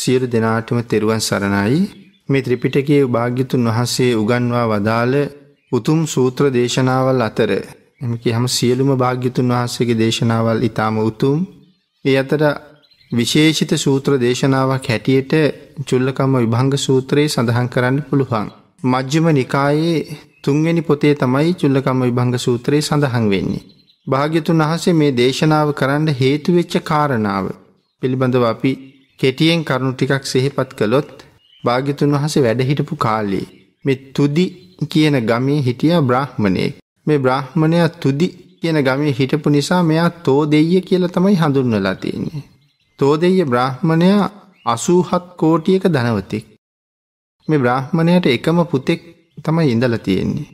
සියලු දෙනාටම තෙරුවන් සරණයි මේ ත්‍රිපිටකයේ භාග්‍යතුන් වහන්සේ උගන්වා වදාළ උතුම් සූත්‍ර දේශනාවල් අතර එම කියහම සියලුම භාග්‍යතුන් වහන්සේගේ දේශනාවල් ඊටාම උතුම් ඒ අතර විශේෂිත සූත්‍ර දේශනාවක් හැටියට චුල්ලකම්ම විභංග සූත්‍රයේ සඳහන් කරන්න පුළුවන්. මජ්්‍යම නිකායේ තුන්වෙනි පොතේ තමයි චුල්ලකම්ම විභංග සූත්‍රයේ සඳහන් වෙන්නේ. භාග්‍යතුන් වහසේ මේ දේශනාව කරන්න හේතුවෙච්ච කාරණාව පිළිබඳව අපි කෙටියෙන් කරුණු ටිකක් සෙහිපත් කළොත් භාග්‍යතුන් වහසේ වැඩහිටපු කාලේ. මෙ තුදි කියන ගමේ හිටිය බ්‍රහ්මණයෙක්. මේ බ්‍රහ්මණයා තුදි කියන ගමේ හිටපු නිසා මෙයා තෝ දෙය කියල තමයි හඳුන්වලා තියන්නේ. තෝදෙය බ්‍රහ්මණයා අසූහත් කෝටියක ධනවතෙක්. මේ බ්‍රහ්මණයට එකම පුතෙක් තමයි ඉඳල තියෙන්නේ.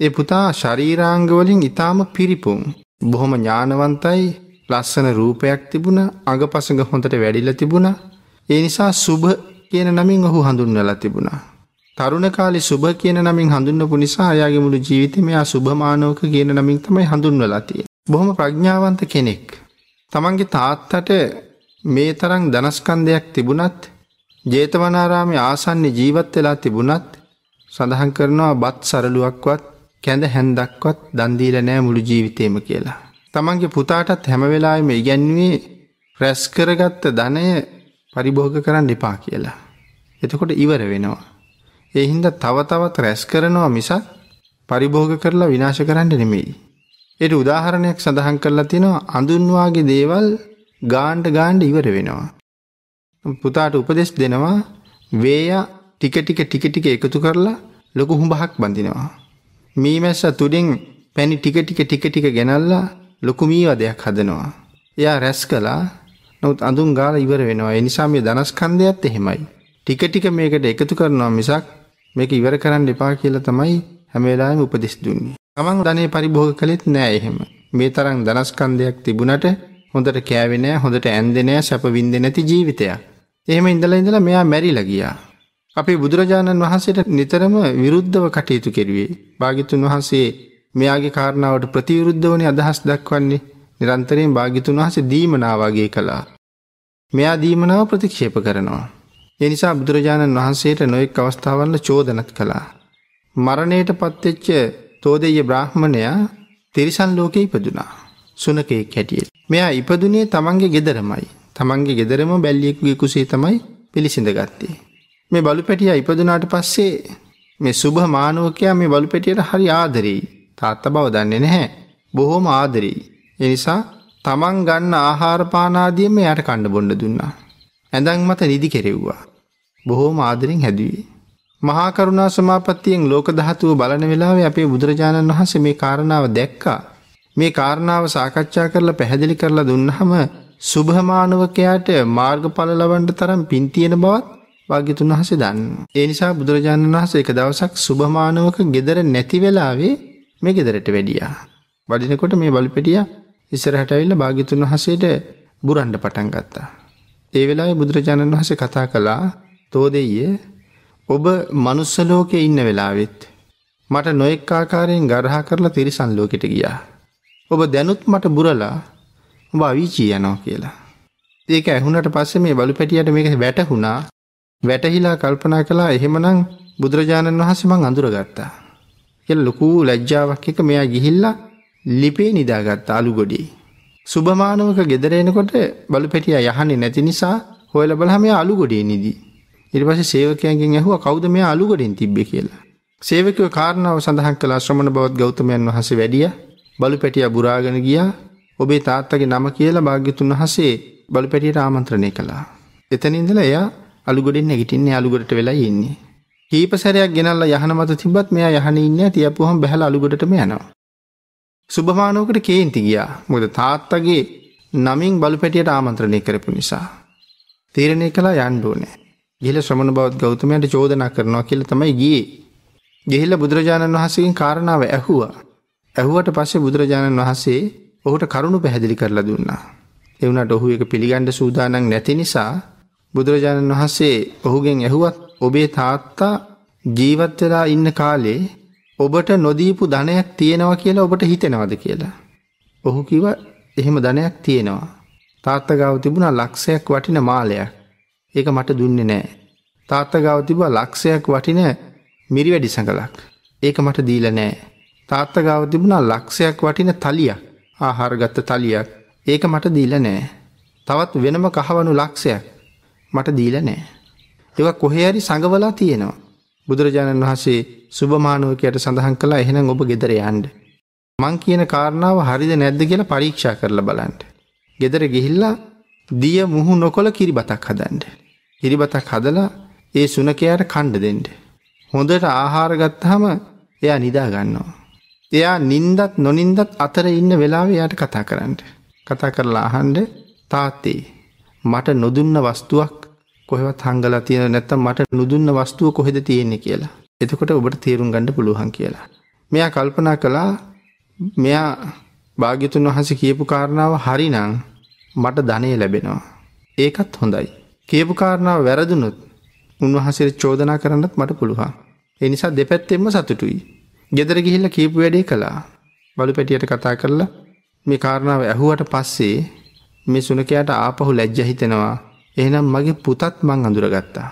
ඒ පුතා ශරීරාංගවලින් ඉතාම පිරිපුන් බොහොම ඥානවන්තයි ලස්සන රූපයක් තිබුණ අගපසඟ හොඳට වැඩිල තිබුණ ඒ නිසා සුභ කියන නමින් ඔහු හඳුන්වලා තිබුණා. තරුණ කාලි සුභ කියන නමින් හඳුන්නපු නිසා අයාගේ මුළු ජීවිත මෙයා සුභමානෝක කියන නමින් තමයි හඳුන්වලතිය. බොහොම ප්‍රඥාවන්ත කෙනෙක්. තමන්ගේ තාත්තට මේ තරං දනස්කන්දයක් තිබුණත් ජේතවනාරාමි ආසන්‍ය ජීවත් වෙලා තිබුණත් සඳහන් කරනවා බත් සරලුවක්වත් කැඳ හැන්දක්වත් දන්දීල නෑ මුළු ජීවිතේම කියලා. තමන්ගේ පුතාටත් හැමවෙලාම ඉගැන්වේ රැස්කරගත්ත ධනය පරිභෝග කරන්න එපා කියලා. එතකොට ඉවර වෙනවා. එහින්ද තව තවත් රැස් කරනවා මිසක් පරිභෝග කරලා විනාශ කරන්න නෙමෙයි. එට උදාහරණයක් සඳහන් කරලා තිනවා අඳුන්වාගේ දේවල් ගාන්ඩ ගාන්ඩ ඉවර වෙනවා. පුතාට උපදෙස් දෙනවා වේය ටික ටික ටික ටික එකතු කරලා ලොකු හුඹහක් බඳිනවා. මීමැස්ස තුඩෙන් පැණි ටික ටික ටික ටික ගෙනල්ලා ලොකු මීවදයක් හදනවා. එයා රැස් කලා නොත් අඳුන් ගාල ඉවර වෙනවා එනිසා මේ දනස්කන්දයක්ත් එහෙමයි. ටික ටික මේකට එකතු කරනවා මිසක් මේක ඉවර කරන්න එපා කියලා තමයි හැමේලාම උපදෙස් දුන්නේ. තමන් ධනය පරිභෝග කළෙත් නෑ එහෙම. මේ තරම් දනස්කන්දයක් තිබුණට හොඳට කෑවෙනෑ හොඳට ඇන්දනෑ සැප වින්ද නැති ජීවිතයක්. එහෙම ඉඳල ඉඳලා මෙයා මැරිලා ගියා. අපේ බුදුරජාණන් වහන්සේට නිතරම විරුද්ධව කටයුතු කෙරුවේ. භාගිතුන් වහන්සේ මෙයාගේ කාරණාවට ප්‍රතිවිරුද්ධවනේ අදහස් දක්වන්නේ නිරන්තරයෙන් භාගිතුන් වහසේ දීමනාවගේ කළා. මෙයා දීමනාව ප්‍රතික්ෂේප කරනවා. එනිසා බුදුරජාණන් වහන්සේට නොයෙක් අවස්ථාවල්ල චෝදනත් කළා. මරණයට පත්වෙච්ච තෝදෙය බ්‍රහ්මණයා තිරිසන් ලෝකෙ ඉපදුනා. සුනකයෙක් හැටියට. මෙයා ඉපදුනේ තමන්ගේ ගෙදරමයි. තමන්ගේ ගෙදරම බැල්ලියෙකුගේ කුසේ තමයි පිළිසිඳ ගත්තේ. මේ බලු පැටිය ඉපදුනාට පස්සේ මේ සුභ මානුවකයා මේ බලු පැටියට හරි ආදරෙයි. තාත්ත බව දන්නේ නැහැ. බොහෝම ආදරෙයි. එනිසා තමන් ගන්න ආහාරපානාදියම යට කණ්ඩ බොඩ දුන්නා. ඇඳං මත නිදි කෙරෙව්වා. බොහෝම ආදරින් හැදුවේ. මහා කරුණා සමාපත්තියෙන් ලෝක දහතුව බලන වෙලාවේ අපේ බුදුරජාණන් වහන්සේ මේ කාරණාව දැක්කා. මේ කාරණාව සාකච්ඡා කරලා පැහැදිලි කරලා දුන්නහම සුභමානවකයාට මාර්ගඵල ලබන්ට තරම් පින්තියෙන බවත් භාග්‍යතුන් වහසේ දන්න. ඒ නිසා බුදුරජාණන් වහස එක දවසක් සුභමානවක ගෙදර නැති වෙලාවේ මේ ගෙදරට වැඩියා. වඩිනකොට මේ බලපෙටිය ඉස්සරහට ඇවිල්ල භාගිතුන් වහසේට බුරන්ඩ පටන් ගත්තා. ඒ වෙලා බුදුරජාණන් වහස කතා කළා තෝදෙය ඔබ මනුස්සලෝකෙ ඉන්න වෙලාවෙත්. මට නොෙක් ආකාරයෙන් ගරහා කරලා තිරිසන් ලෝකෙට ගියා. ඔබ දැනුත් මට බුරලා උඹ අවිචී යනවා කියලා. ඒක ඇහුනට පස්සේ මේ බලු පැටියට මේක වැටහුණා වැටහිලා කල්පනා කලා එහෙමනං බුදුරජාණන් වහස මං අඳුරගත්තා. එ ලොකූ ලැජ්ජාවක් එක මෙයා ගිහිල්ලා ලිපේ නිදාගත් අලු ගොඩි. සුභමානවක ගෙදරෙනකොට බලු පැටිය යහන්නේ නැති නිසා හොයල බලහම අලු ගොඩේ නිදී. ඉරිපස සේවකයන්ගෙන් ඇහුව කෞද මේ අලුගොඩින් තිබ්බ කියලා. සේවකව කාරණාව සඳහන් කලා ශ්‍රමණ බවත් ගෞතමයන් වහස වැඩිය බලු පැටිය බුරාගෙන ගියා ඔබේ තාත්තගේ නම කියලා භාග්‍යතුන් වහසේ බලු පැටියට ආමන්ත්‍රණය කළා. එතනින්දල එයා අලුගොඩින් නැගිටින්නේ අලුගොඩට වෙලා ඉන්නේ. කීප සැරයක් ගෙනල්ල යහන මත තිබත් මෙයා යහන ඉන්න තියපුහම බැහල අලුගොඩටම යනවා. සුභමානෝකට කේන්ති ගියා මොද තාත්තගේ නමින් බලු පැටියට ආමන්ත්‍රණය කරපු නිසා. තීරණය කලා යන්ඩෝනෑ. ගිල ශ්‍රමණ බවත් ගෞතමයට චෝදනා කරනවා කියල තමයි ගියේ. ගෙහිල්ල බුදුරජාණන් වහසකින් කාරණාව ඇහුවා. ඇහුවට පස්සේ බුදුරජාණන් වහන්සේ ඔහුට කරුණු පැහැදිලි කරලා දුන්නා. එවනට ඔහු එක පිළිගණ්ඩ සූදානන් නැති නිසා බුදුරජාණන් වහන්සේ ඔහුගෙන් ඇහුවත් ඔබේ තාත්තා ජීවත් වෙලා ඉන්න කාලේ ඔබට නොදීපු ධනයක් තියෙනවා කියලා ඔබට හිතෙනවද කියලා. ඔහු කිව එහෙම ධනයක් තියෙනවා. තාත්ත ගාව තිබුණ ලක්ෂයක් වටින මාලයක්. ඒක මට දුන්නේ නෑ. තාත්ත ගාව තිබ ලක්ෂයක් වටින මිරි වැඩි සඟලක්. ඒක මට දීල නෑ. තාත්ත ගාව තිබුණා ලක්ෂයක් වටින තලියක් ආහාරගත්ත තලියක් ඒක මට දීල නෑ. තවත් වෙනම කහවනු ලක්ෂයක් මට දීල නෑ. ඒව කොහේරි සඟවලා තියෙනවා. බුදුරජාණන් වහන්සේ සුභමානුවකයට සඳහන් කලා එහෙනම් ඔබ ගෙදර යන්ඩ. මං කියන කාරණාව හරිද නැද්ද කියලා පරීක්ෂා කරලා බලන්ට. ගෙදර ගිහිල්ලා දිය මුහු නොකොල කිරිබතක් හදන්ඩ. හිරිබතක් හදලා ඒ සුනකයාට කණ්ඩ දෙෙන්ඩ. හොඳට ආහාරගත්තහම එයා නිදා ගන්නවා. එයා නින්දත් නොනින්දත් අතර ඉන්න වෙලාව යායට කතා කරන්න. කතා කරලා අහන්ඩ තාත්තේ මට නොදුන්න වස්තුවක් කොහෙවත් හංගලා තියෙන නැත්තම් මට නුදුන්න වස්තුව කොහෙද තියෙන්නේ කියලා. එතකොට ඔබට තේරුම් ගණඩ පුළුවන් කියලා. මෙයා කල්පනා කළා මෙයා භාග්‍යතුන් වහස කියපු කාරණාව හරිනං මට ධනය ලැබෙනවා. ඒකත් හොඳයි. කියපු කාරණාව වැරදුනුත් උන්වහසට චෝදනා කරන්නත් මට පුළුවන්. එනිසා දෙපැත්තෙම සතුටුයි. ගෙදර ගිහිල්ල කීපු වැඩේ කළා. බලු පැටියට කතා කරලා මේ කාරණාව ඇහුවට පස්සේ මේ සුනකයාට ආපහු ලැජ්ජ හිතෙනවා එහෙනම් මගේ පුතත් මං අඳුරගත්තා.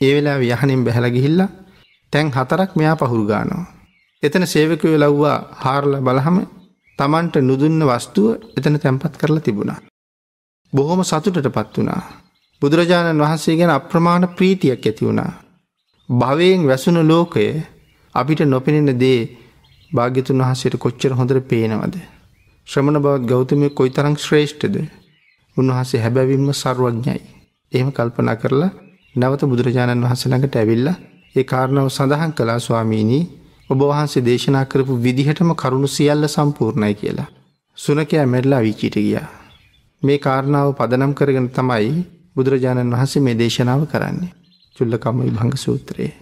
ඒ වෙලා යහනින් බැහැල ගිහිල්ලා තැන් හතරක් මෙයා පහුරු ගානවා. එතන සේවකය ලව්වා හාරල බලහම තමන්ට නුදුන්න වස්තුව එතන තැන්පත් කරලා තිබුණා. බොහොම සතුටට පත් වනා. බුදුරජාණන් වහන්සේ ගැන අප්‍රමාණ ප්‍රීතියක් ඇති වුණා. භවයෙන් වැසුණු ලෝකය අපිට නොපෙනෙන දේ භාග්‍යතුන් වහසයට කොච්චර හොඳට පේනවද. ශ්‍රමණ බවත් ගෞතමය කොයි තරං ශ්‍රේෂ්ඨද උන්වහසේ හැබැවින්ම සරුවඥයි. එහෙම කල්පනා කරලා නැවත බුදුරජාණන් වහස ළඟට ඇවිල්ල ඒ කාරණාව සඳහන් කලා ස්වාමීණී ඔබ වහන්සේ දේශනා කරපු විදිහටම කරුණු සියල්ල සම්පූර්ණයි කියලා. සුනකයා මෙරලා විචිට ගියා. මේ කාරණාව පදනම් කරගෙන තමයි බුදුරජාණන් වහන්සේ මේ දේශනාව කරන්නේ. චුල්ලකම්ම විභංග සූත්‍රයේ.